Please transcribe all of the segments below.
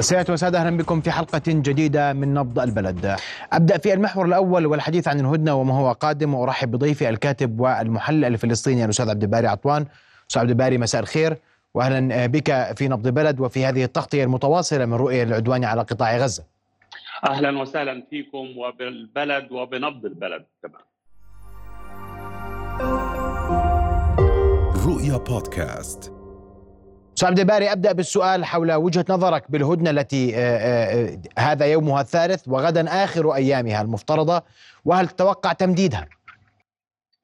سيادة وسادة أهلا بكم في حلقة جديدة من نبض البلد. أبدأ في المحور الأول والحديث عن الهدنة وما هو قادم وأرحب بضيفي الكاتب والمحلل الفلسطيني الأستاذ عبد الباري عطوان. أستاذ عبد الباري مساء الخير. وأهلا بك في نبض البلد وفي هذه التغطية المتواصلة من رؤية العدوان على قطاع غزة. أهلا وسهلا فيكم وبالبلد وبنبض البلد كمان. رؤيا بودكاست. أستاذ عبد الباري أبدأ بالسؤال حول وجهة نظرك بالهدنة التي آه، آه، هذا يومها الثالث وغدا آخر أيامها المفترضة وهل تتوقع تمديدها؟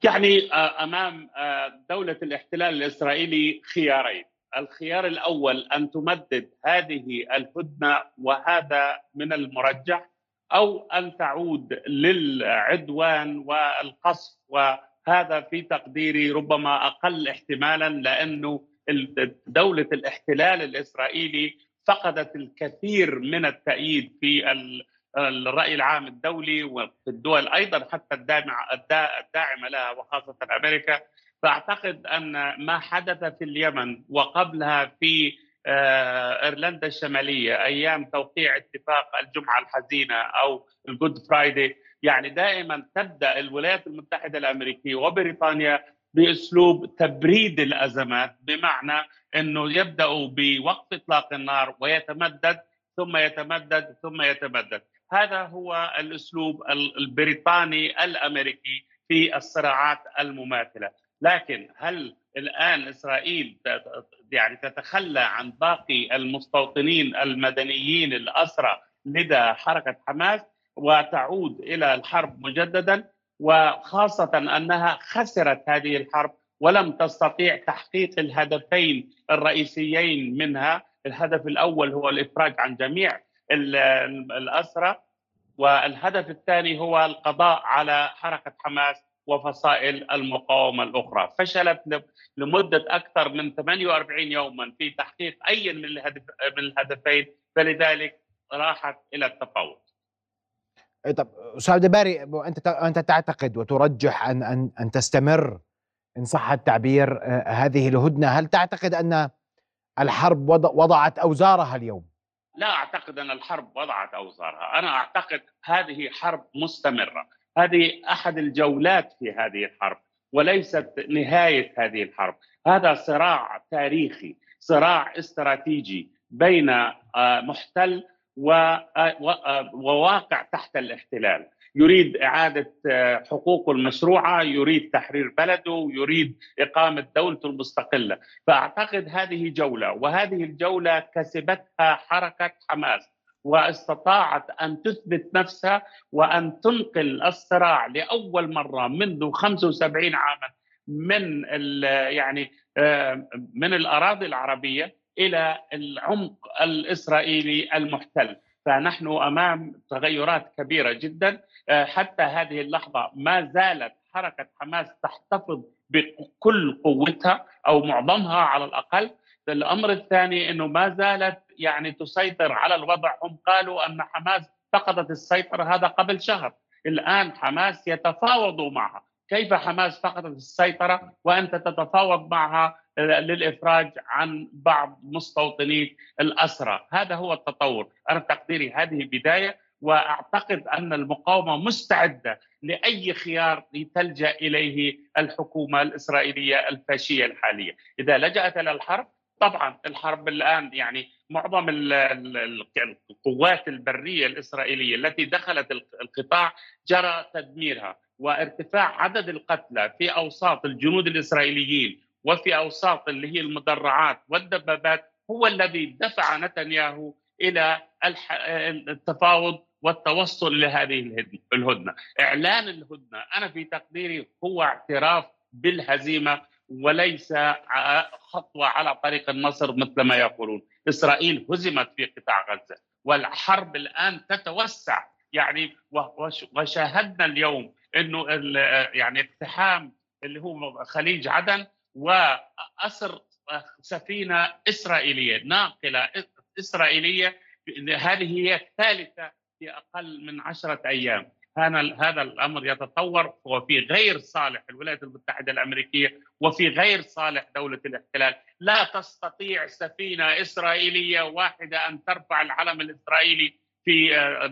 يعني آه، أمام دولة الاحتلال الإسرائيلي خيارين، الخيار الأول أن تمدد هذه الهدنة وهذا من المرجح أو أن تعود للعدوان والقصف وهذا في تقديري ربما أقل احتمالا لأنه دولة الاحتلال الإسرائيلي فقدت الكثير من التأييد في الرأي العام الدولي وفي الدول أيضا حتى الداعمة لها وخاصة أمريكا. فأعتقد أن ما حدث في اليمن وقبلها في آه، إيرلندا الشمالية أيام توقيع اتفاق الجمعة الحزينة أو الجود فرايدي يعني دائما تبدأ الولايات المتحدة الأمريكية وبريطانيا بأسلوب تبريد الأزمات بمعنى إنه يبداوا بوقف إطلاق النار ويتمدد ثم يتمدد ثم يتمدد. هذا هو الأسلوب البريطاني الأمريكي في الصراعات المماثلة. لكن هل الآن إسرائيل يعني تتخلى عن باقي المستوطنين المدنيين الأسرى لدى حركة حماس وتعود إلى الحرب مجددا؟ وخاصة أنها خسرت هذه الحرب ولم تستطيع تحقيق الهدفين الرئيسيين منها. الهدف الأول هو الإفراج عن جميع الأسرى والهدف الثاني هو القضاء على حركة حماس وفصائل المقاومة الأخرى. فشلت لمدة أكثر من 48 يوما في تحقيق أي من الهدفين فلذلك راحت إلى التفاوض. طب أستاذ الباري أنت أنت تعتقد وترجح أن أن أن تستمر إن صح التعبير آه، هذه الهدنة، هل تعتقد أن الحرب وضعت أوزارها اليوم؟ لا أعتقد أن الحرب وضعت أوزارها، أنا أعتقد هذه حرب مستمرة، هذه أحد الجولات في هذه الحرب وليست نهاية هذه الحرب، هذا صراع تاريخي، صراع استراتيجي بين آه، محتل وواقع تحت الاحتلال. يريد إعادة حقوقه المشروعة يريد تحرير بلده يريد إقامة دولته المستقلة. فأعتقد هذه جولة وهذه الجولة كسبتها حركة حماس واستطاعت أن تثبت نفسها وأن تنقل الصراع لأول مرة منذ 75 عاما من يعني من الأراضي العربية إلى العمق الإسرائيلي المحتل. فنحن أمام تغيرات كبيرة جدا. آه، حتى هذه اللحظة ما زالت حركة حماس تحتفظ بكل قوتها أو معظمها على الأقل. الأمر الثاني إنه ما زالت يعني تسيطر على الوضع. هم قالوا أن حماس فقدت السيطرة هذا قبل شهر. الآن حماس يتفاوضوا معها. كيف حماس فقدت السيطرة وأنت تتفاوض معها؟ للإفراج عن بعض مستوطني الأسرى، هذا هو التطور، أنا تقديري هذه بدايه وأعتقد أن المقاومة مستعدة لأي خيار تلجا إليه الحكومة الإسرائيلية الفاشية الحالية، إذا لجأت إلى الحرب طبعا الحرب الآن يعني معظم القوات البرية الإسرائيلية التي دخلت القطاع جرى تدميرها وارتفاع عدد القتلى في أوساط الجنود الإسرائيليين وفي أوساط اللي هي المدرعات والدبابات هو الذي دفع نتنياهو إلى التفاوض والتوصل لهذه الهدنة، إعلان الهدنة أنا في تقديري هو اعتراف بالهزيمة وليس خطوة على طريق النصر مثل ما يقولون، إسرائيل هزمت في قطاع غزة والحرب الآن تتوسع. يعني وشاهدنا اليوم إنه يعني اقتحام اللي هو خليج عدن وأسر سفينة إسرائيلية ناقلة إسرائيلية هذه هي الثالثة في أقل من عشرة أيام. هذا الأمر يتطور وفي غير صالح الولايات المتحدة الأمريكية وفي غير صالح دولة الاحتلال، لا تستطيع سفينة إسرائيلية واحدة أن ترفع العلم الإسرائيلي في آه،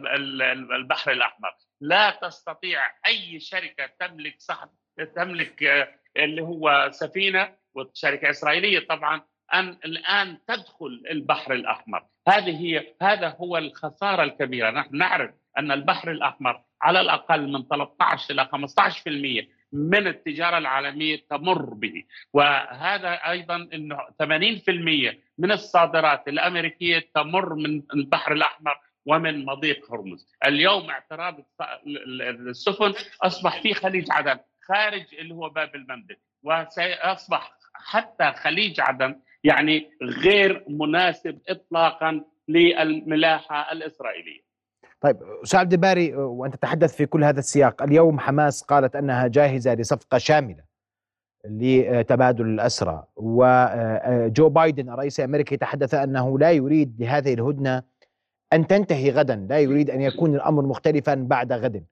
البحر الأحمر، لا تستطيع أي شركة تملك تملك آه، اللي هو سفينة وشركه إسرائيلية طبعا أن الآن تدخل البحر الأحمر، هذه هي هذا هو الخسارة الكبيرة، نحن نعرف أن البحر الأحمر على الأقل من 13 إلى 15% من التجارة العالمية تمر به. وهذا أيضا إنه 80% من الصادرات الأمريكية تمر من البحر الأحمر ومن مضيق هرمز. اليوم اعتراض السفن أصبح في خليج عدن. خارج اللي هو باب المندب وسيصبح حتى خليج عدن يعني غير مناسب اطلاقا للملاحة الإسرائيلية. طيب أستاذ عبد الباري وأنت تتحدث في كل هذا السياق اليوم حماس قالت أنها جاهزة لصفقة شاملة لتبادل الأسرى وجو بايدن الرئيس الأمريكي تحدث أنه لا يريد لهذه الهدنة أن تنتهي غدا لا يريد أن يكون الأمر مختلفا بعد غد.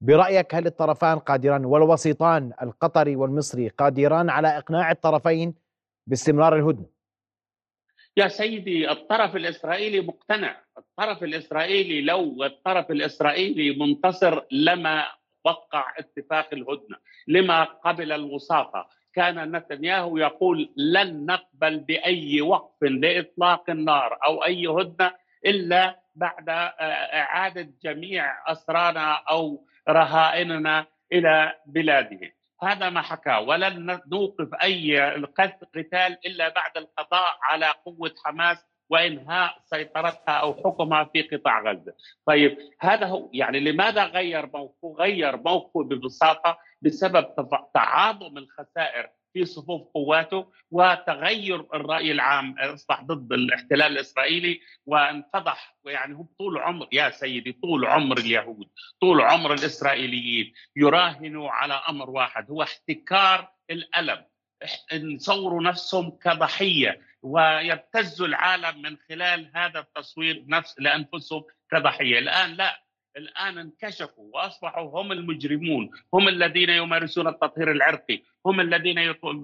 برأيك هل الطرفان قادران والوسيطان القطري والمصري قادران على إقناع الطرفين باستمرار الهدنة؟ يا سيدي الطرف الإسرائيلي مقتنع، الطرف الإسرائيلي لو الطرف الإسرائيلي منتصر لما وقع اتفاق الهدنة، لما قبل الوساطة، كان نتنياهو يقول لن نقبل بأي وقف لإطلاق النار أو أي هدنة إلا بعد إعادة جميع أسرانا أو رهائننا إلى بلادهم. هذا ما حكاه ولن نوقف أي قتال إلا بعد القضاء على قوة حماس وإنهاء سيطرتها أو حكمها في قطاع غزة. طيب هذا هو يعني لماذا غير موقفه؟ غير موقفه ببساطة بسبب تعاظم الخسائر في صفوف قواته وتغير الرأي العام أصبح ضد الاحتلال الإسرائيلي وانفضح يعني هو طول عمر يا سيدي طول عمر اليهود طول عمر الإسرائيليين يراهنوا على أمر واحد هو احتكار الألم. يصوروا نفسهم كضحية ويبتزوا العالم من خلال هذا التصوير نفس لأنفسهم كضحية. الآن لا الآن انكشفوا وأصبحوا هم المجرمون، هم الذين يمارسون التطهير العرقي، هم الذين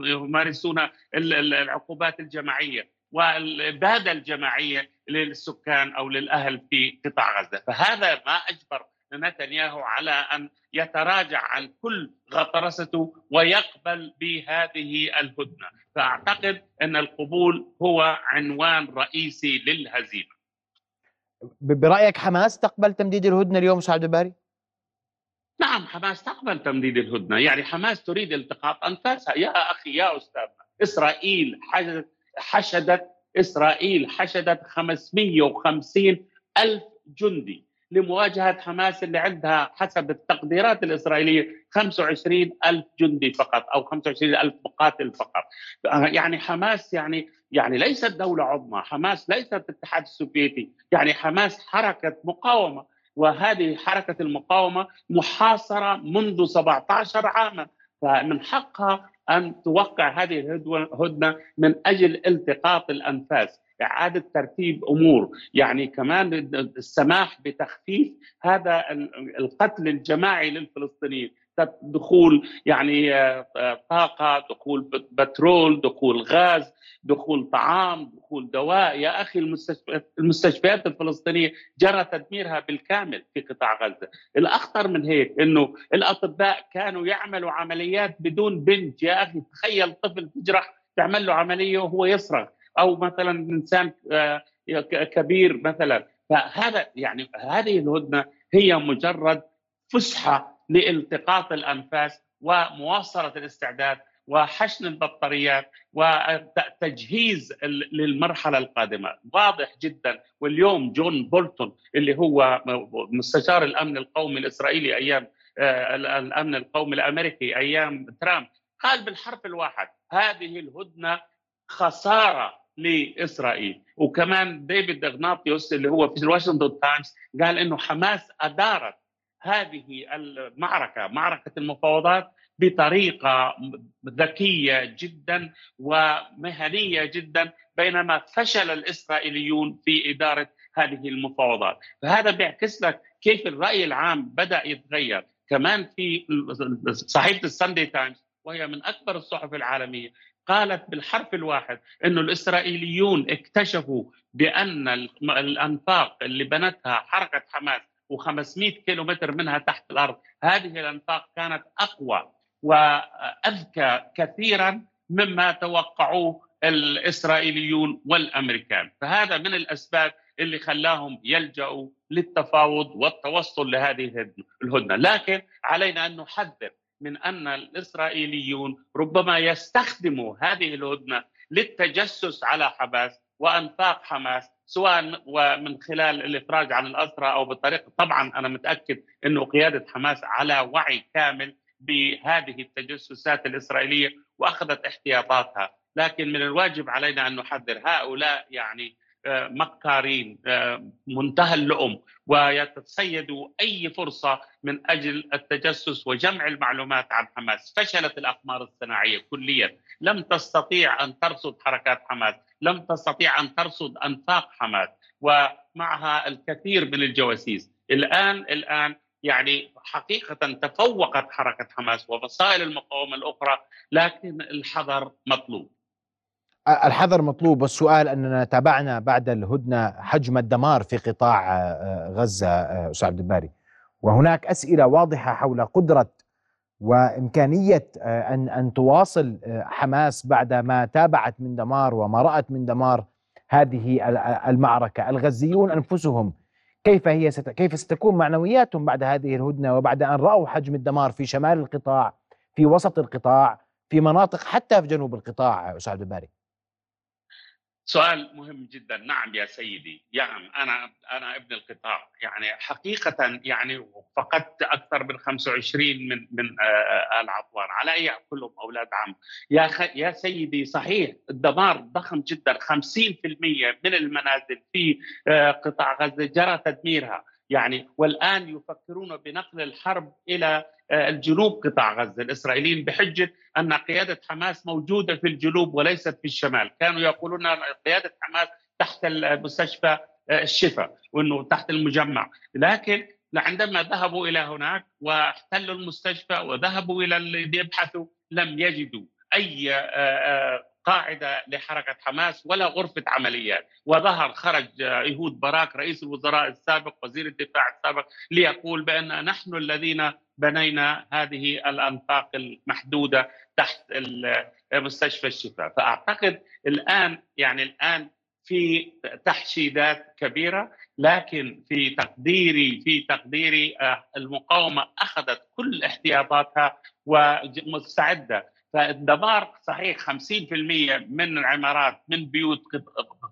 يمارسون العقوبات الجماعية والاباده الجماعية للسكان أو للأهل في قطاع غزة، فهذا ما أجبر نتنياهو على أن يتراجع عن كل غطرسته ويقبل بهذه الهدنة، فأعتقد أن القبول هو عنوان رئيسي للهزيمة. برأيك حماس تقبل تمديد الهدنة اليوم عبد الباري؟ نعم حماس تقبل تمديد الهدنة، يعني حماس تريد التقاط أنفاسها، يا أخي يا أستاذ إسرائيل حشدت حشدت إسرائيل حشدت 550 ألف جندي. لمواجهة حماس اللي عندها حسب التقديرات الإسرائيلية 25 ألف جندي فقط أو 25 ألف مقاتل فقط. يعني حماس يعني يعني ليست دولة عظمى حماس ليست الاتحاد السوفيتي. يعني حماس حركة مقاومة وهذه حركة المقاومة محاصرة منذ 17 عاما. فمن حقها أن توقع هذه الهدنة من أجل التقاط الأنفاس. إعادة ترتيب أمور. يعني كمان السماح بتخفيف هذا القتل الجماعي للفلسطينيين. دخول يعني طاقة دخول بترول دخول غاز دخول طعام دخول دواء. يا أخي المستشفيات الفلسطينية جرى تدميرها بالكامل في قطاع غزة. الأخطر من هيك أنه الأطباء كانوا يعملوا عمليات بدون بنت. يا أخي تخيل طفل تجرح تعمل له عملية وهو يصرخ. أو مثلا إنسان آه، كبير مثلا. فهذا يعني هذه الهدنة هي مجرد فسحة لالتقاط الأنفاس ومواصلة الاستعداد وحشن البطاريات وتجهيز للمرحلة القادمة. واضح جدا. واليوم جون بولتون اللي هو مستشار الأمن القومي الإسرائيلي أيام آه، الأمن القومي الأمريكي أيام ترامب قال بالحرف الواحد هذه الهدنة خسارة لإسرائيل. وكمان ديفيد أغناطيوس اللي هو في الواشنطن تايمز قال إنه حماس أدارت هذه المعركة معركة المفاوضات بطريقة ذكية جدا ومهنية جدا بينما فشل الإسرائيليون في إدارة هذه المفاوضات، فهذا بيعكس لك كيف الرأي العام بدأ يتغير، كمان في صحيفة الساندي تايمز وهي من أكبر الصحف العالمية قالت بالحرف الواحد إنه الإسرائيليون اكتشفوا بأن الأنفاق اللي بنتها حركه حماس و500 كيلومتر منها تحت الأرض هذه الأنفاق كانت أقوى وأذكى كثيرا مما توقعوه الإسرائيليون والأمريكان. فهذا من الأسباب اللي خلاهم يلجأوا للتفاوض والتوصل لهذه الهدنة. لكن علينا أن نحذر من أن الإسرائيليون ربما يستخدموا هذه الهدنه للتجسس على حماس وأنفاق حماس سواء ومن خلال الإفراج عن الأسرى أو بالطريقة طبعا أنا متأكد إنه قيادة حماس على وعي كامل بهذه التجسسات الإسرائيلية وأخذت احتياطاتها، لكن من الواجب علينا أن نحذر هؤلاء يعني مكارين منتهى اللؤم ويتصيدوا أي فرصة من أجل التجسس وجمع المعلومات عن حماس، فشلت الأقمار الصناعية كليا، لم تستطيع أن ترصد حركات حماس، لم تستطيع أن ترصد أنفاق حماس. ومعها الكثير من الجواسيس، الآن الآن يعني حقيقة تفوقت حركة حماس وفصائل المقاومة الأخرى لكن الحذر مطلوب. الحذر مطلوب والسؤال أننا تابعنا بعد الهدنة حجم الدمار في قطاع غزة أستاذ عبد الباري وهناك أسئلة واضحة حول قدرة وإمكانية أن أن تواصل حماس بعد ما تابعت من دمار وما رأت من دمار هذه المعركة، الغزيون أنفسهم كيف هي ست... كيف ستكون معنوياتهم بعد هذه الهدنة وبعد أن رأوا حجم الدمار في شمال القطاع، في وسط القطاع، في مناطق حتى في جنوب القطاع أستاذ عبد الباري. سؤال مهم جدا. نعم يا سيدي. نعم أنا أنا ابن القطاع. يعني حقيقة يعني فقدت أكثر من 25 من من آل عطوان على أي كلهم أولاد عم. يا خ... يا سيدي صحيح الدمار ضخم جدا. 50% من المنازل في قطاع غزة جرى تدميرها. يعني والآن يفكرون بنقل الحرب إلى الجنوب قطاع غزة. الإسرائيليين بحجة أن قيادة حماس موجودة في الجنوب وليست في الشمال، كانوا يقولون قيادة حماس تحت المستشفى الشفاء وأنه تحت المجمع، لكن عندما ذهبوا إلى هناك واحتلوا المستشفى وذهبوا إلى اللي يبحثوا لم يجدوا. أي قاعدة لحركة حماس ولا غرفة عمليات. وظهر خرج يهود باراك رئيس الوزراء السابق وزير الدفاع السابق ليقول بأن نحن الذين بنينا هذه الأنفاق المحدودة تحت مستشفى الشفاء. فأعتقد الآن يعني الآن في تحشيدات كبيرة لكن في تقديري في تقديري المقاومة أخذت كل احتياطاتها ومستعدة فالدمار صحيح 50% من العمارات من بيوت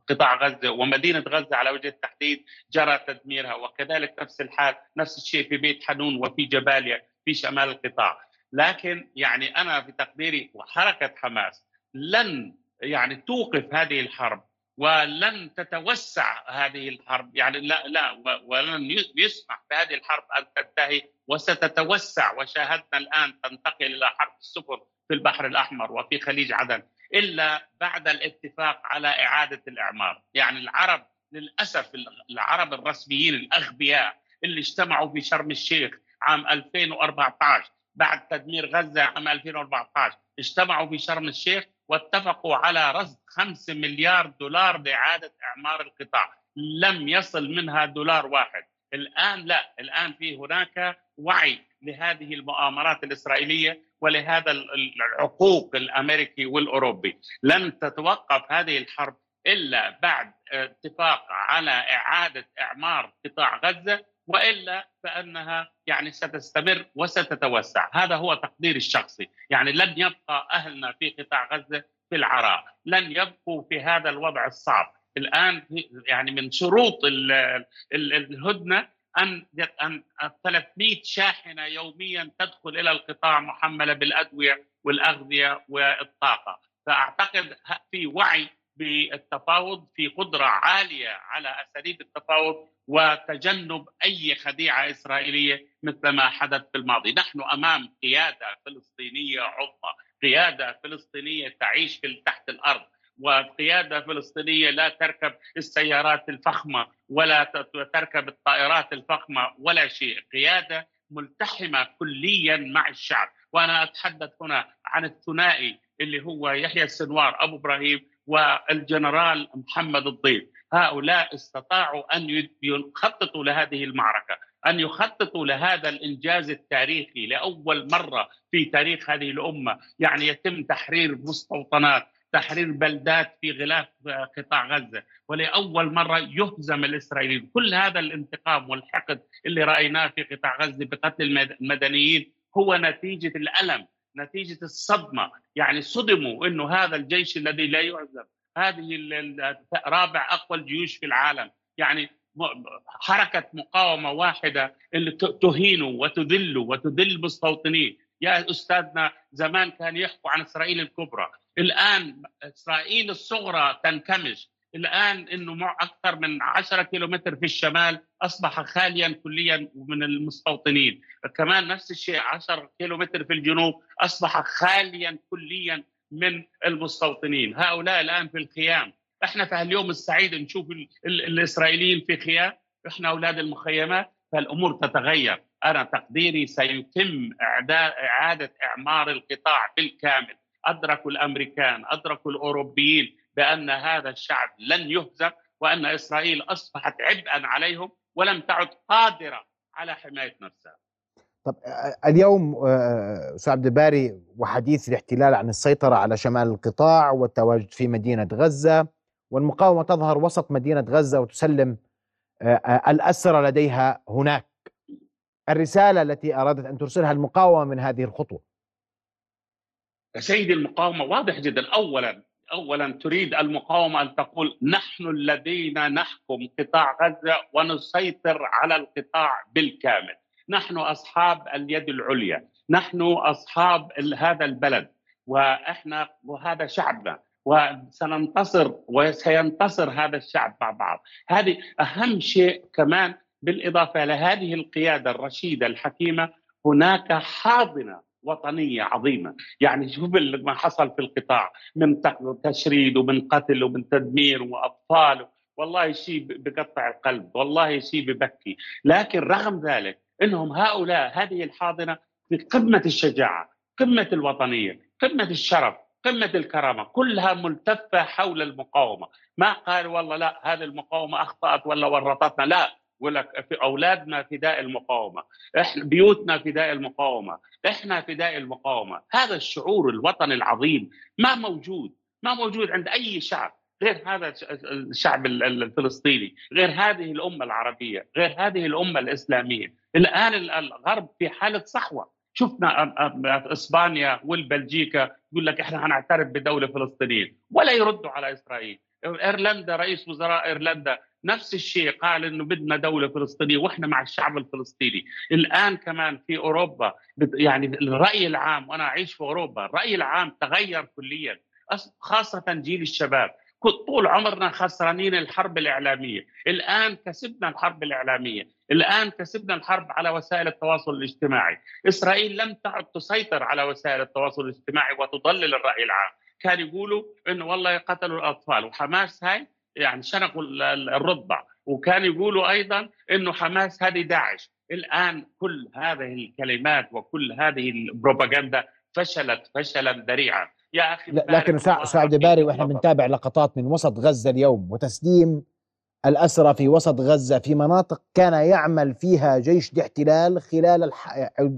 قطاع غزة ومدينة غزة على وجه التحديد جرى تدميرها وكذلك نفس الحال نفس الشيء في بيت حنون وفي جباليا في شمال القطاع. لكن يعني أنا في تقديري وحركة حماس لن يعني توقف هذه الحرب ولن تتوسع هذه الحرب. يعني لا لا ولن يسمح بهذه الحرب أن تنتهي وستتوسع. وشاهدنا الآن تنتقل إلى حرب السفن في البحر الأحمر وفي خليج عدن إلا بعد الاتفاق على إعادة الإعمار، يعني العرب للأسف العرب الرسميين الأغبياء اللي اجتمعوا في شرم الشيخ عام 2014 بعد تدمير غزة عام 2014 اجتمعوا في شرم الشيخ واتفقوا على رصد 5 مليار دولار لإعادة إعمار القطاع، لم يصل منها دولار واحد، الآن لا، الآن في هناك وعي لهذه المؤامرات الإسرائيلية ولهذا العقوق الأمريكي والأوروبي. لن تتوقف هذه الحرب إلا بعد اتفاق على إعادة إعمار قطاع غزة. وإلا فإنها يعني ستستمر وستتوسع. هذا هو تقديري الشخصي. يعني لن يبقى أهلنا في قطاع غزة في العراء لن يبقوا في هذا الوضع الصعب. الآن يعني من شروط الهدنة أن أن 300 شاحنة يوميا تدخل إلى القطاع محملة بالأدوية والأغذية والطاقة، فأعتقد في وعي بالتفاوض في قدرة عالية على أساليب التفاوض وتجنب أي خديعة إسرائيلية مثل ما حدث في الماضي، نحن أمام قيادة فلسطينية عظمى، قيادة فلسطينية تعيش في تحت الأرض، وقيادة فلسطينية لا تركب السيارات الفخمة ولا تركب الطائرات الفخمة ولا شيء، قيادة ملتحمة كليا مع الشعب، وأنا أتحدث هنا عن الثنائي اللي هو يحيى السنوار أبو إبراهيم والجنرال محمد الضيف. هؤلاء استطاعوا أن يخططوا لهذه المعركة أن يخططوا لهذا الإنجاز التاريخي لأول مرة في تاريخ هذه الأمة. يعني يتم تحرير مستوطنات تحرير بلدات في غلاف قطاع غزة ولأول مرة يهزم الإسرائيليين. كل هذا الانتقام والحقد اللي رأيناه في قطاع غزة بقتل المدنيين هو نتيجة الألم نتيجة الصدمة. يعني صدموا إنه هذا الجيش الذي لا يعزم هذه رابع أقوى الجيوش في العالم. يعني حركة مقاومة واحدة اللي تهينوا وتذلوا وتذل المستوطنين يا أستاذنا زمان كان يحكوا عن إسرائيل الكبرى. الآن إسرائيل الصغرى تنكمش. الآن إنه مع أكثر من 10 كيلومتر في الشمال أصبح خاليا كليا من المستوطنين. كمان نفس الشيء 10 كيلومتر في الجنوب أصبح خاليا كليا من المستوطنين. هؤلاء الآن في الخيام. إحنا في اليوم السعيد نشوف ال ال الإسرائيليين في خيام. إحنا أولاد المخيمات فالأمور تتغير. أنا تقديري سيتم إعادة إعمار القطاع بالكامل. أدركوا الأمريكان أدركوا الأوروبيين. بأن هذا الشعب لن يهزم وأن إسرائيل أصبحت عبئا عليهم ولم تعد قادرة على حماية نفسها. طب اليوم أستاذ عبد الباري وحديث الاحتلال عن السيطرة على شمال القطاع والتواجد في مدينة غزة والمقاومة تظهر وسط مدينة غزة وتسلم الأسرى لديها هناك. الرسالة التي أرادت أن ترسلها المقاومة من هذه الخطوة. سيدي المقاومة واضح جدا اولا اولا تريد المقاومة أن تقول نحن الذين نحكم قطاع غزة ونسيطر على القطاع بالكامل. نحن أصحاب اليد العليا. نحن أصحاب هذا البلد. وإحنا وهذا شعبنا. وسننتصر وسينتصر هذا الشعب مع بعض. هذه أهم شيء كمان بالإضافة لهذه القيادة الرشيدة الحكيمة. هناك حاضنة وطنية عظيمة، يعني شوف ما حصل في القطاع من تشريد ومن قتل ومن تدمير وأطفال. والله شيء بقطع القلب، والله شيء ببكي، لكن رغم ذلك إنهم هؤلاء هذه الحاضنة في قمة الشجاعة، قمة الوطنية، قمة الشرف، قمة الكرامة، كلها ملتفة حول المقاومة، ما قال والله لا هذه المقاومة أخطأت ولا ورطتنا، لا. لك في أولادنا فداء المقاومة، إحنا بيوتنا فداء المقاومة، إحنا فداء المقاومة، هذا الشعور الوطني العظيم ما موجود، ما موجود عند أي شعب غير هذا الشعب الفلسطيني، غير هذه الأمة العربية، غير هذه الأمة الإسلامية، الآن الغرب في حالة صحوه، شفنا إسبانيا والبلجيكا يقول لك إحنا هنعترف بدولة فلسطينية ولا يردوا على إسرائيل. إيرلندا رئيس وزراء إيرلندا. نفس الشيء قال إنه بدنا دولة فلسطينية وإحنا مع الشعب الفلسطيني. الآن كمان في أوروبا يعني الرأي العام وأنا أعيش في أوروبا الرأي العام تغير كليا خاصة جيل الشباب. طول عمرنا خسرانين الحرب الإعلامية، الآن كسبنا الحرب الإعلامية، الآن كسبنا الحرب على وسائل التواصل الاجتماعي، إسرائيل لم تعد تسيطر على وسائل التواصل الاجتماعي وتضلل الرأي العام، كان يقولوا إنه والله قتلوا الأطفال. وحماس هاي يعني شنقوا الرضع وكان يقولوا أيضا إنه حماس هذه داعش. الآن كل هذه الكلمات وكل هذه البروباغندا فشلت فشلا ذريعا. يا أخي لكن أستاذ عبد الباري وإحنا بنتابع لقطات من وسط غزة اليوم. وتسليم الأسرى في وسط غزة في مناطق كان يعمل فيها جيش الاحتلال خلال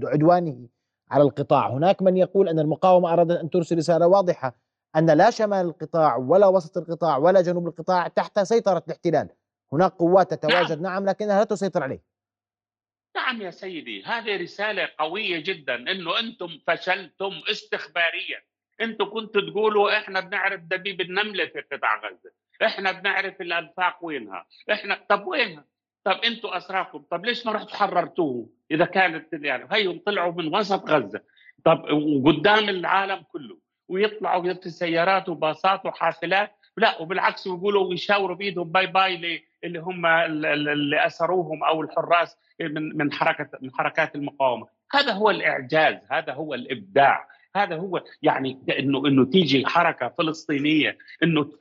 عدوانه على القطاع. هناك من يقول أن المقاومة أرادت أن ترسل رسالة واضحة أن لا شمال القطاع ولا وسط القطاع ولا جنوب القطاع تحت سيطرة الاحتلال. هناك قوات تتواجد. نعم, نعم لكنها لا تسيطر عليه. نعم يا سيدي هذه رسالة قوية جدا أنه أنتم فشلتم استخباريا. أنتم كنتوا تقولوا إحنا بنعرف دبيب النملة في قطاع غزة. إحنا بنعرف الأنفاق وينها. إحنا طب وينها؟ طب أنتم أسراكم طب ليش ما رحتوا حررتوه إذا كانت يعني؟ هيهم طلعوا من وسط غزة. طب وقدام العالم كله. ويطلعوا في سيارات وباصات وحافلات. لا وبالعكس يقولوا ويشاوروا بإيدهم باي باي اللي هم اللي أسروهم أو الحراس من من حركه من حركات المقاومة. هذا هو الإعجاز هذا هو الإبداع. هذا هو يعني إنه إنه تيجي حركه فلسطينية إنه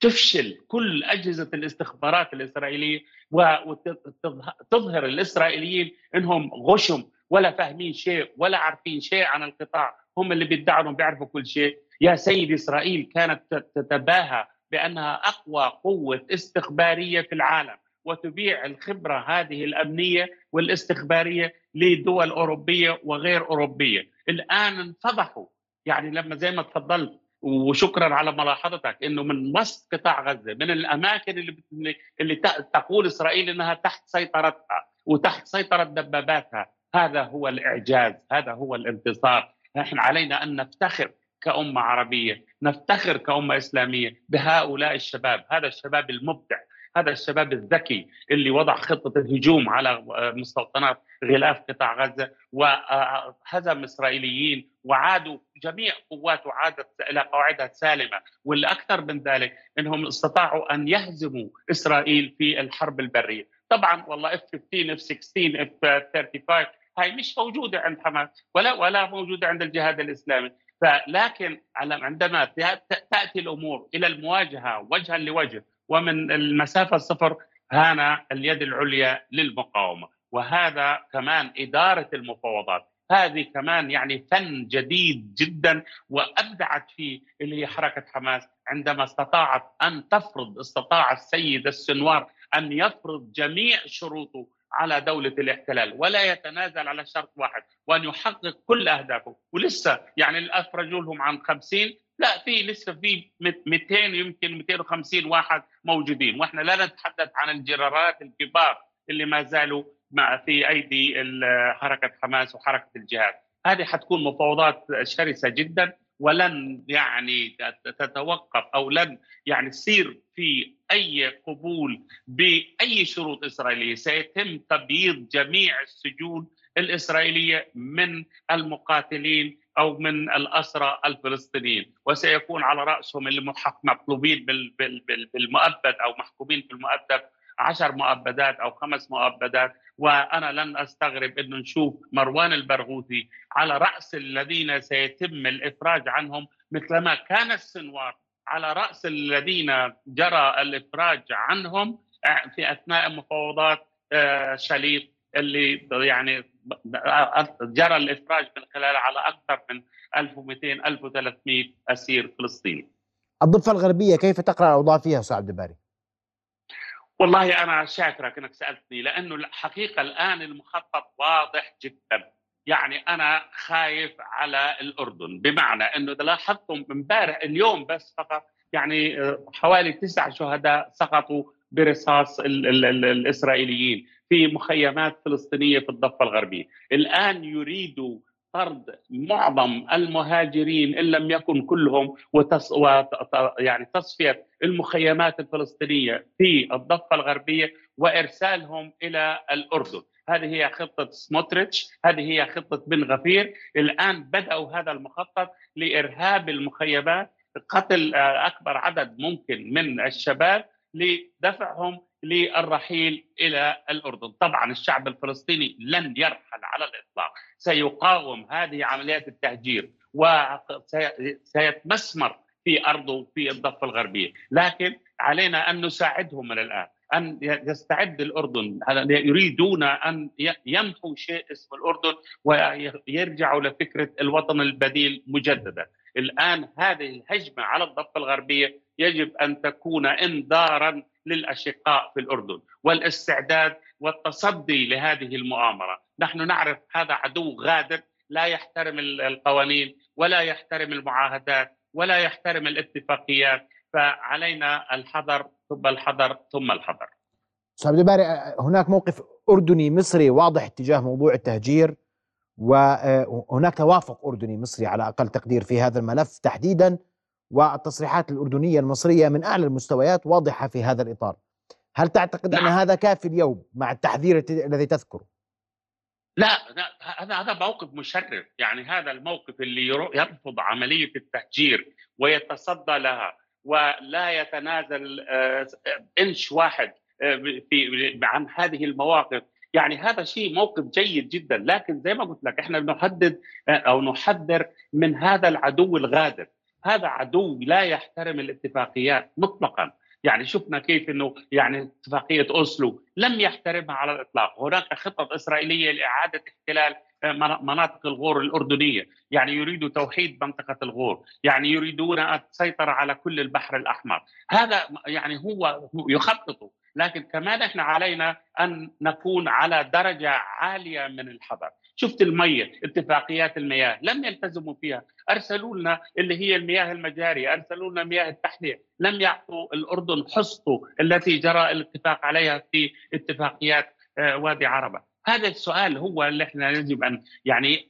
تفشل كل أجهزة الاستخبارات الإسرائيلية وتظهر الاسرائيليين إنهم غشم ولا فاهمين شيء ولا عارفين شيء عن القطاع. هم اللي بيدعوا انهم بيعرفوا كل شيء. يا سيد إسرائيل كانت تتباهى بأنها أقوى قوة استخبارية في العالم وتبيع الخبرة هذه الأمنية والاستخبارية لدول أوروبية وغير أوروبية، الآن انفضحوا. يعني لما زي ما تفضلت وشكرا على ملاحظتك إنه من وسط قطاع غزة من الأماكن اللي اللي تقول إسرائيل إنها تحت سيطرتها وتحت سيطرة دباباتها هذا هو الإعجاز هذا هو الانتصار. نحن علينا أن نفتخر كأمة عربية نفتخر كأمة إسلامية بهؤلاء الشباب هذا الشباب المبدع هذا الشباب الذكي اللي وضع خطة الهجوم على مستوطنات غلاف قطاع غزة وهزم إسرائيليين وعادوا جميع قواته عادت إلى قواعدها سالمة. والأكثر من ذلك أنهم استطاعوا أن يهزموا إسرائيل في الحرب البرية. طبعا والله F 15 F 16 F 35 هاي مش موجودة عند حماس ولا ولا موجودة عند الجهاد الإسلامي. فلكن عندما تأتي الأمور إلى المواجهة وجها لوجه ومن المسافة الصفر هان اليد العليا للمقاومة. وهذا كمان إدارة المفاوضات. هذه كمان يعني فن جديد جدا وأبدعت فيه اللي هي حركة حماس عندما استطاعت أن تفرض استطاع السيد السنوار أن يفرض جميع شروطه على دولة الاحتلال ولا يتنازل على شرط واحد وأن يحقق كل أهدافه. ولسه يعني أفرجوا لهم عن 50 لا في لسه في 200 يمكن 250 واحد موجودين. وإحنا لا نتحدث عن الجرارات الكبار اللي ما زالوا مع في أيدي حركة حماس وحركة الجهاد. هذه حتكون مفاوضات شرسة جدا ولن يعني تتوقف أو لن يعني تصير في أي قبول بأي شروط إسرائيلية. سيتم تبييض جميع السجون الإسرائيلية من المقاتلين أو من الأسرى الفلسطينيين وسيكون على رأسهم اللي مطلوبين بالمؤبد أو محكومين بالمؤبد عشر مؤبدات أو خمس مؤبدات. وأنا لن أستغرب إنه نشوف مروان البرغوثي على رأس الذين سيتم الإفراج عنهم مثلما كان السنوار. على رأس الذين جرى الإفراج عنهم في أثناء مفاوضات آه، شليط اللي يعني جرى الإفراج من خلاله على أكثر من 1200 1300 أسير فلسطيني. الضفة الغربية كيف تقرأ الأوضاع فيها أستاذ عبد الباري؟ والله أنا شاكرك إنك سألتني لأنه الحقيقة الآن المخطط واضح جدا يعني أنا خايف على الأردن. بمعنى إنه إذا لاحظتم امبارح اليوم بس فقط يعني آه، حوالي تسع شهداء سقطوا برصاص ال ال ال الإسرائيليين في مخيمات فلسطينية في الضفة الغربية، الآن يريدوا طرد معظم المهاجرين إن لم يكن كلهم وتص... وت... يعني تصفية المخيمات الفلسطينية في الضفة الغربية وإرسالهم إلى الأردن، هذه هي خطة سموتريتش، هذه هي خطة بن غفير، الآن بدأوا هذا المخطط لإرهاب المخيمات، قتل أكبر عدد ممكن من الشباب لدفعهم للرحيل إلى الأردن، طبعا الشعب الفلسطيني لن يرحل على الإطلاق، سيقاوم هذه عمليات التهجير وسيتمسمر في أرضه في الضفة الغربية، لكن علينا أن نساعدهم من الآن، أن يستعد الأردن. يريدون أن يمحوا شيء اسمه الأردن ويرجعوا لفكرة الوطن البديل مجددا. الآن هذه الهجمة على الضفة الغربية يجب أن تكون انذارا للأشقاء في الأردن والاستعداد والتصدي لهذه المؤامرة، نحن نعرف هذا عدو غادر لا يحترم القوانين ولا يحترم المعاهدات ولا يحترم الاتفاقيات. فعلينا الحذر ثم الحذر ثم الحذر. أستاذ عبد الباري هناك موقف أردني مصري واضح اتجاه موضوع التهجير وهناك توافق أردني مصري على أقل تقدير في هذا الملف تحديدا والتصريحات الأردنية المصرية من أعلى المستويات واضحة في هذا الإطار. هل تعتقد أن نعم. هذا كافي اليوم مع التحذير الذي تذكره؟ لا هذا هذا موقف مشرف يعني هذا الموقف اللي يرفض عملية التهجير ويتصدى لها ولا يتنازل إنش واحد في عن هذه المواقف. يعني هذا شيء موقف جيد جدا. لكن زي ما قلت لك إحنا بنحدد أو نحذر من هذا العدو الغادر. هذا عدو لا يحترم الاتفاقيات مطلقا. يعني شفنا كيف إنه يعني اتفاقية أوسلو لم يحترمها على الإطلاق، هناك خطط إسرائيلية لإعادة احتلال مناطق الغور الأردنية، يعني يريدوا توحيد منطقة الغور، يعني يريدون السيطره على كل البحر الأحمر، هذا يعني هو يخططوا، لكن كمان إحنا علينا أن نكون على درجة عالية من الحذر، شفت المية اتفاقيات المياه. لم يلتزموا فيها. أرسلوا لنا اللي هي المياه المجارية أرسلوا لنا مياه التحلية. لم يعطوا الأردن حصته التي جرى الاتفاق عليها في اتفاقيات وادي عربة. هذا السؤال هو اللي إحنا يجب ان يعني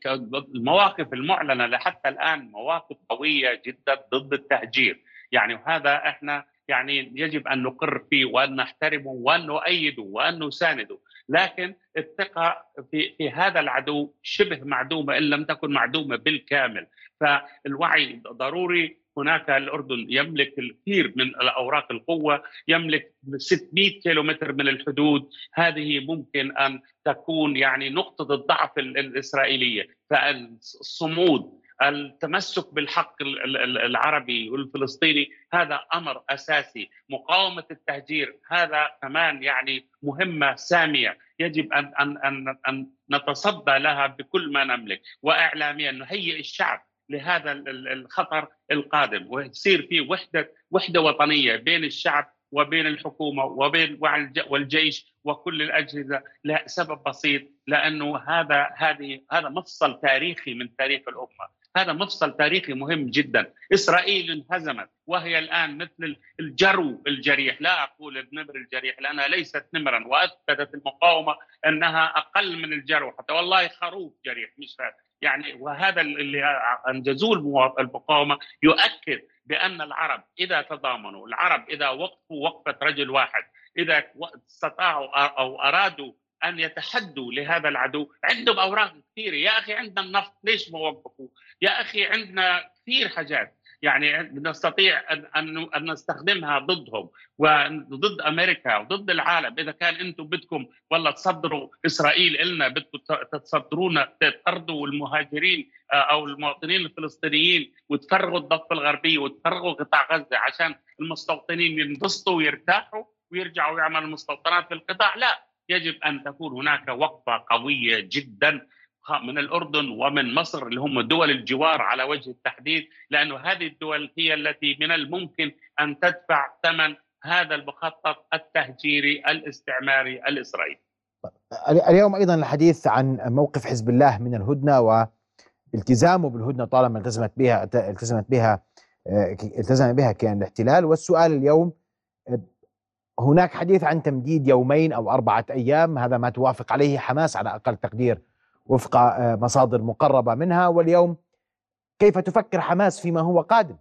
المواقف المعلنة لحتى الآن مواقف قوية جدا ضد التهجير. يعني وهذا إحنا يعني يجب أن نقر فيه وأن نحترمه وأن نؤيده وأن نسانده. لكن الثقة في في هذا العدو شبه معدومة إن لم تكن معدومة بالكامل. فالوعي ضروري هناك الأردن يملك الكثير من الأوراق القوة يملك 600 كيلومتر من الحدود. هذه ممكن أن تكون يعني نقطة الضعف الإسرائيلية. فالصمود التمسك بالحق العربي والفلسطيني هذا أمر أساسي، مقاومة التهجير هذا كمان يعني مهمة سامية. يجب ان ان ان, أن نتصدى لها بكل ما نملك. واعلاميا نهيئ الشعب لهذا الخطر القادم ويصير في وحده وحدة وطنية بين الشعب وبين الحكومة وبين والجيش وكل الأجهزة. لسبب بسيط لأنه هذا هذه هذا مفصل تاريخي من تاريخ الأمة. هذا مفصل تاريخي مهم جدا. إسرائيل انهزمت وهي الآن مثل الجرو الجريح. لا أقول النمر الجريح لأنها ليست نمرا وأثبتت المقاومة أنها أقل من الجرو. حتى والله خروف جريح مش فات. يعني وهذا اللي أنجزوه المقاومة يؤكد بأن العرب إذا تضامنوا العرب إذا وقفوا وقفة رجل واحد إذا استطاعوا أو أرادوا أن يتحدوا لهذا العدو عندهم أوراق كثيرة. يا أخي عندنا النفط ليش ما وقفوا؟ يا أخي عندنا كثير حاجات. يعني نستطيع ان أن, نستخدمها ضدهم وضد أمريكا وضد العالم. إذا كان أنتم بدكم والله تصدروا إسرائيل لنا بدكم تتصدرون تطردوا المهاجرين أو المواطنين الفلسطينيين وتفرغوا الضفه الغربيه وتفرغوا قطاع غزة عشان المستوطنين ينبسطوا ويرتاحوا ويرجعوا يعملوا مستوطنات في القطاع. لا يجب أن تكون هناك وقفة قوية جدا من الأردن ومن مصر اللي هم دول الجوار على وجه التحديد لأنه هذه الدول هي التي من الممكن أن تدفع ثمن هذا المخطط التهجيري الاستعماري الإسرائيلي. اليوم أيضا الحديث عن موقف حزب الله من الهدنة والتزامه بالهدنة طالما التزمت بها التزمت بها التزم بها كيان الاحتلال والسؤال اليوم هناك حديث عن تمديد يومين أو أربعة أيام هذا ما توافق عليه حماس على أقل تقدير وفق مصادر مقربة منها واليوم كيف تفكر حماس فيما هو قادم؟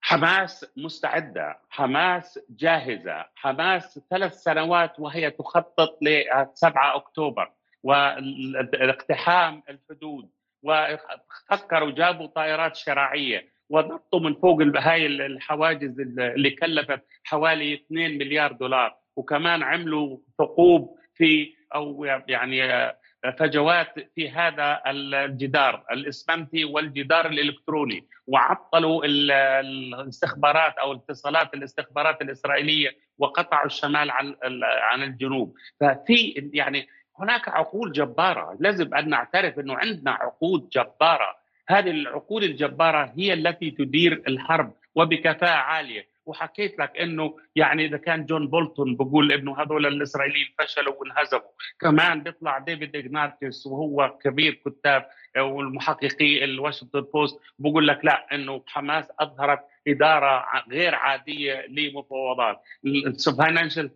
حماس مستعدة، حماس جاهزة، حماس ثلاث سنوات وهي تخطط ل 7 أكتوبر واقتحام الحدود وفكروا جابوا طائرات شراعية ونطوا من فوق هاي الحواجز اللي كلفت حوالي 2 مليار دولار وكمان عملوا ثقوب في أو يعني فجوات في هذا الجدار الإسمنتي والجدار الإلكتروني وعطلوا الاستخبارات أو اتصالات الاستخبارات الإسرائيلية وقطعوا الشمال عن عن الجنوب. ففي يعني هناك عقول جبارة. لازم أن نعترف إنه عندنا عقود جبارة. هذه العقول الجبارة هي التي تدير الحرب وبكفاءة عالية. وحكيت لك إنه يعني إذا كان جون بولتون بقول إنه هذول الإسرائيليين فشلوا وانهزموا. كمان بيطلع ديفيد اغناتيوس وهو كبير كتاب ومحققي الواشنطن بوست بقول لك لا إنه حماس أظهرت إدارة غير عادية لمفاوضات. الفاينانشال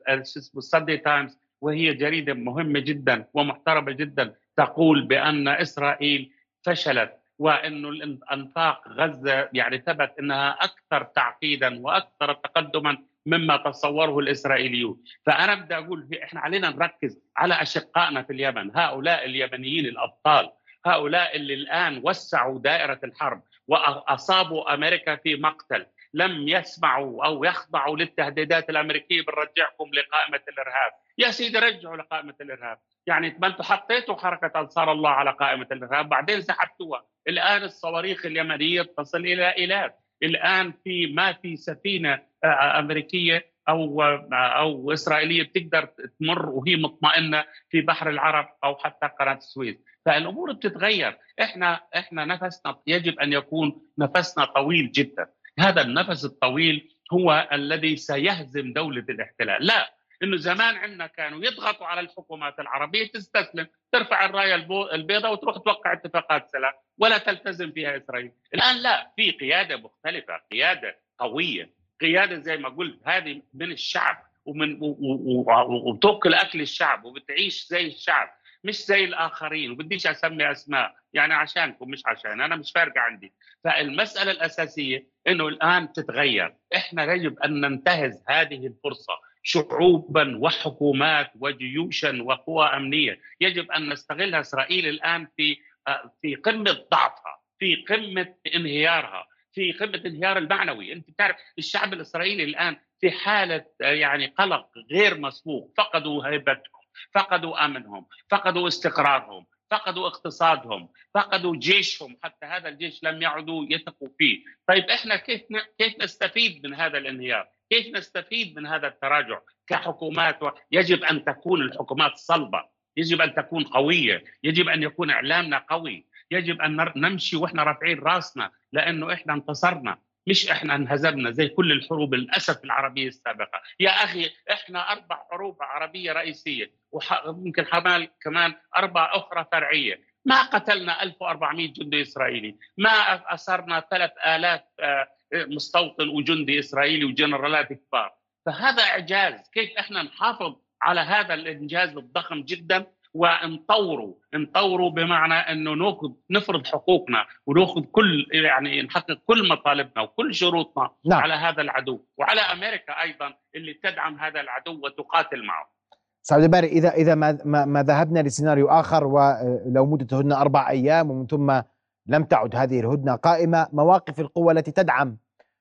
ساندي تايمز وهي جريدة مهمة جدا ومحترمة جدا تقول بأن إسرائيل فشلت. وإنه الأنفاق غزة يعني ثبت إنها أكثر تعقيدا وأكثر تقدما مما تصوره الإسرائيليون، فأنا بدي أقول إحنا علينا نركز على أشقائنا في اليمن، هؤلاء اليمنيين الأبطال هؤلاء اللي الآن وسعوا دائرة الحرب وأصابوا أمريكا في مقتل. لم يسمعوا أو يخضعوا للتهديدات الأمريكية بنرجعكم لقائمة الإرهاب. يا سيدي رجعوا لقائمة الإرهاب. يعني ما أنتم حطيتوا حركة أنصار الله على قائمة الإرهاب بعدين سحبتوها. الآن الصواريخ اليمنية تصل إلى الاف الآن في ما في سفينة آه، أمريكية أو آه، أو إسرائيلية بتقدر تمر وهي مطمئنة في بحر العرب أو حتى قناة السويس. فالأمور بتتغير. إحنا إحنا نفسنا يجب أن يكون نفسنا طويل جدا. هذا النفس الطويل هو الذي سيهزم دولة الاحتلال. لا إنه زمان عندنا كانوا يضغطوا على الحكومات العربية تستسلم ترفع الراية البيضاء وتروح توقع اتفاقات سلام ولا تلتزم فيها إسرائيل. الآن لا في قيادة مختلفة قيادة قوية قيادة زي ما قلت هذه من الشعب ومن وتأكل أكل الشعب وبتعيش زي الشعب. مش زي الآخرين. وبديش أسمي أسماء. يعني عشانكم مش عشان. أنا مش فارقة عندي. فالمسألة الأساسية إنه الآن تتغير. إحنا يجب أن ننتهز هذه الفرصة. شعوبا وحكومات وجيوشا وقوى أمنية. يجب أن نستغلها. إسرائيل الآن في آه، في قمة ضعفها في قمة انهيارها في قمة انهيار المعنوي. أنت تعرف الشعب الإسرائيلي الآن في حالة آه، يعني قلق غير مسبوق. فقدوا هيبتهم فقدوا أمنهم فقدوا استقرارهم فقدوا اقتصادهم فقدوا جيشهم حتى هذا الجيش لم يعدوا يثقوا فيه. طيب إحنا كيف كيف نستفيد من هذا الانهيار؟ كيف نستفيد من هذا التراجع كحكومات؟ يجب أن تكون الحكومات صلبة يجب أن تكون قوية يجب أن يكون إعلامنا قوي يجب أن نمشي وإحنا رافعين رأسنا لأنه إحنا انتصرنا. مش إحنا انهزمنا زي كل الحروب للأسف العربية السابقة، يا أخي إحنا أربع حروب عربية رئيسية. وممكن حمال كمان أربع أخرى فرعية، ما قتلنا 1400 جندي إسرائيلي، ما اسرنا 3000 آه، مستوطن وجندي إسرائيلي وجنرالات كبار، فهذا إعجاز، كيف إحنا نحافظ على هذا الإنجاز الضخم جدا؟ ونطوره نطوره بمعنى إنه نأخذ نفرض حقوقنا ونأخذ كل يعني نحقق كل مطالبنا وكل شروطنا نعم. على هذا العدو. وعلى أمريكا أيضا اللي تدعم هذا العدو وتقاتل معه. سعود الباري إذا إذا ما, ما, ما ذهبنا لسيناريو آخر ولو مدة هدنة أربع أيام ومن ثم لم تعد هذه الهدنة قائمة مواقف القوى التي تدعم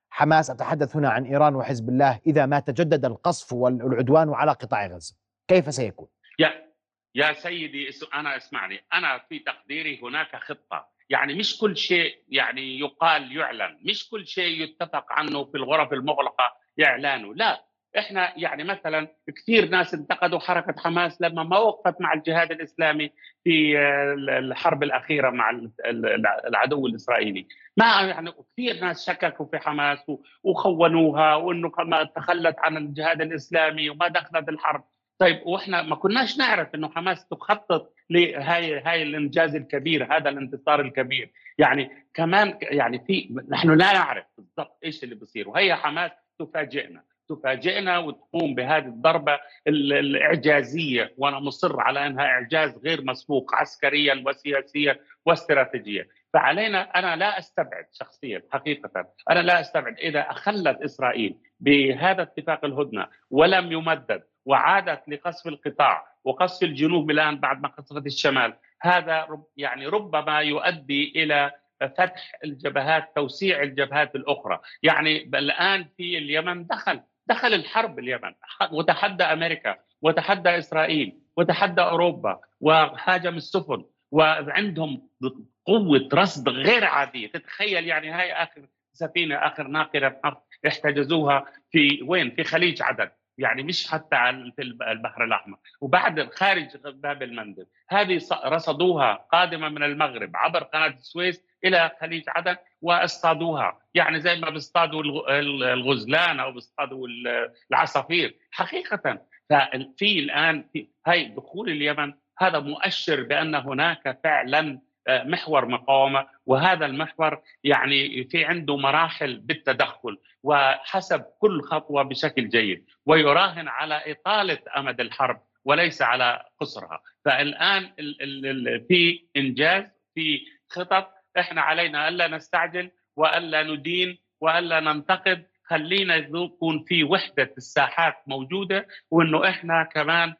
حماس أتحدث هنا عن إيران وحزب الله إذا ما تجدد القصف والعدوان على قطاع غزة كيف سيكون؟ يا سيدي أنا اسمعني أنا في تقديري هناك خطة يعني مش كل شيء يعني يقال يعلن مش كل شيء يتفق عنه في الغرف المغلقة اعلانه لا إحنا يعني مثلا كثير ناس انتقدوا حركة حماس لما ما وقفت مع الجهاد الإسلامي في الحرب الأخيرة مع العدو الإسرائيلي. ما يعني كثير ناس شككوا في حماس وخونوها وإنه تخلت عن الجهاد الإسلامي وما دخلت الحرب. طيب وإحنا ما كناش نعرف إنه حماس تخطط لهاي هاي الإنجاز الكبير هذا الانتصار الكبير. يعني كمان يعني في نحن لا نعرف بالضبط إيش اللي بيصير. وهي حماس تفاجئنا. تفاجئنا وتقوم بهذه الضربة الإعجازية وأنا مصر على أنها إعجاز غير مسبوق عسكريا وسياسيا واستراتيجيا. فعلينا أنا لا أستبعد شخصيا حقيقة. أنا لا أستبعد إذا أخلت إسرائيل بهذا اتفاق الهدنة ولم يمدد وعادت لقصف القطاع وقصف الجنوب الآن بعد ما قصفت الشمال هذا يعني ربما يؤدي إلى فتح الجبهات توسيع الجبهات الأخرى. يعني الآن في اليمن دخل دخل الحرب اليمن وتحدى أمريكا وتحدى إسرائيل وتحدى أوروبا وهاجم السفن وعندهم قوة رصد غير عادية. تتخيل يعني هاي آخر سفينة آخر ناقلة احتجزوها في وين؟ في خليج عدن. يعني مش حتى في البحر الأحمر. وبعد خارج باب المندب هذه رصدوها قادمة من المغرب عبر قناة السويس إلى خليج عدن واصطادوها. يعني زي ما بيصطادوا الغزلان أو بيصطادوا العصافير. حقيقة ففي الآن هاي دخول اليمن هذا مؤشر بأن هناك فعلا محور مقاومة وهذا المحور يعني في عنده مراحل بالتدخل وحسب كل خطوة بشكل جيد ويراهن على إطالة أمد الحرب وليس على قصرها فالآن في إنجاز في خطط إحنا علينا ألا نستعجل وألا ندين وألا ننتقد خلينا يكون في وحدة الساحات موجودة وإنه إحنا كمان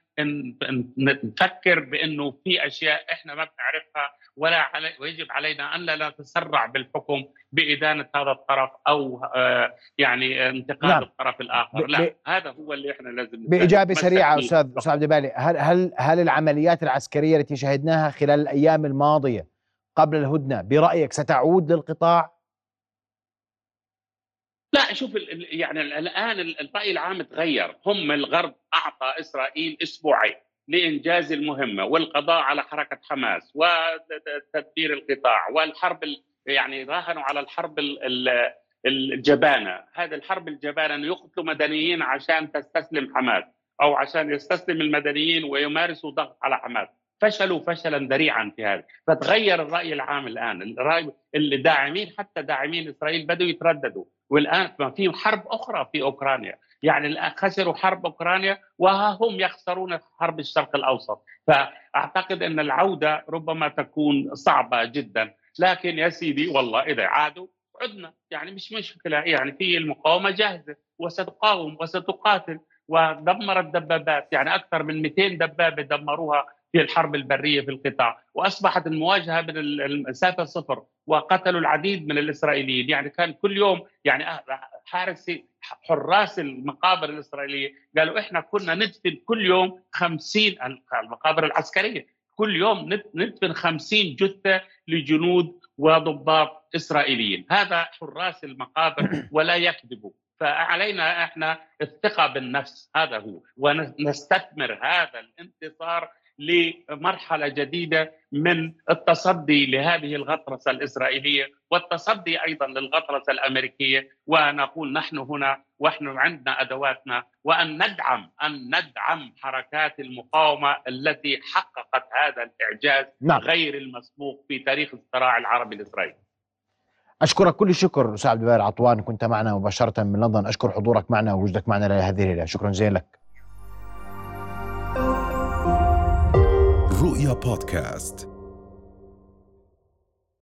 نفكر بإنه في أشياء إحنا ما بنعرفها ولا علي ويجب علينا أن لا نتسرع بالحكم بإدانة هذا الطرف أو آه يعني انتقاد نعم. الطرف الآخر لا ب... هذا هو اللي إحنا لازم بإجابة سريعة أستاذ أستاذ عبد البالي هل هل هل العمليات العسكرية التي شهدناها خلال الأيام الماضية قبل الهدنة برأيك ستعود للقطاع؟ لا شوف يعني الآن الرأي العام تغير. هم الغرب أعطى إسرائيل أسبوعين لإنجاز المهمة والقضاء على حركة حماس وتدبير القطاع والحرب يعني راهنوا على الحرب الجبانة، هذه الحرب الجبانة أنه يقتلوا مدنيين عشان تستسلم حماس أو عشان يستسلم المدنيين ويمارسوا ضغط على حماس، فشلوا فشلا ذريعا في هذا، فتغير الرأي العام الآن، الراي الداعمين حتى داعمين إسرائيل بدوا يترددوا، والآن ما في حرب أخرى في أوكرانيا، يعني خسروا حرب أوكرانيا وها هم يخسرون حرب الشرق الأوسط. فأعتقد أن العودة ربما تكون صعبة جدا. لكن يا سيدي والله إذا عادوا عدنا. يعني مش مشكلة. يعني في المقاومة جاهزة وستقاوم وستقاتل. ودمرت دبابات. يعني أكثر من 200 دبابة دمروها في الحرب البرية في القطاع وأصبحت المواجهة من المسافه صفر وقتلوا العديد من الإسرائيليين. يعني كان كل يوم يعني حارسي حراس المقابر الإسرائيلية قالوا إحنا كنا ندفن كل يوم 50 المقابر العسكرية. كل يوم ندفن 50 جثة لجنود وضباط إسرائيليين. هذا حراس المقابر ولا يكذبوا فعلينا إحنا الثقة بالنفس هذا هو. ونستثمر هذا الانتصار لمرحلة جديدة من التصدي لهذه الغطرسة الإسرائيلية والتصدي أيضا للغطرسة الأمريكية ونقول نحن هنا ونحن عندنا أدواتنا وأن ندعم أن ندعم حركات المقاومة التي حققت هذا الإعجاز نعم. غير المسبوق في تاريخ الصراع العربي الإسرائيلي. أشكرك كل الشكر أستاذ عبد عطوان كنت معنا مباشرة من لندن أشكر حضورك معنا ووجودك معنا لهذه الليلة شكرا جزيلا لك. رؤيا بودكاست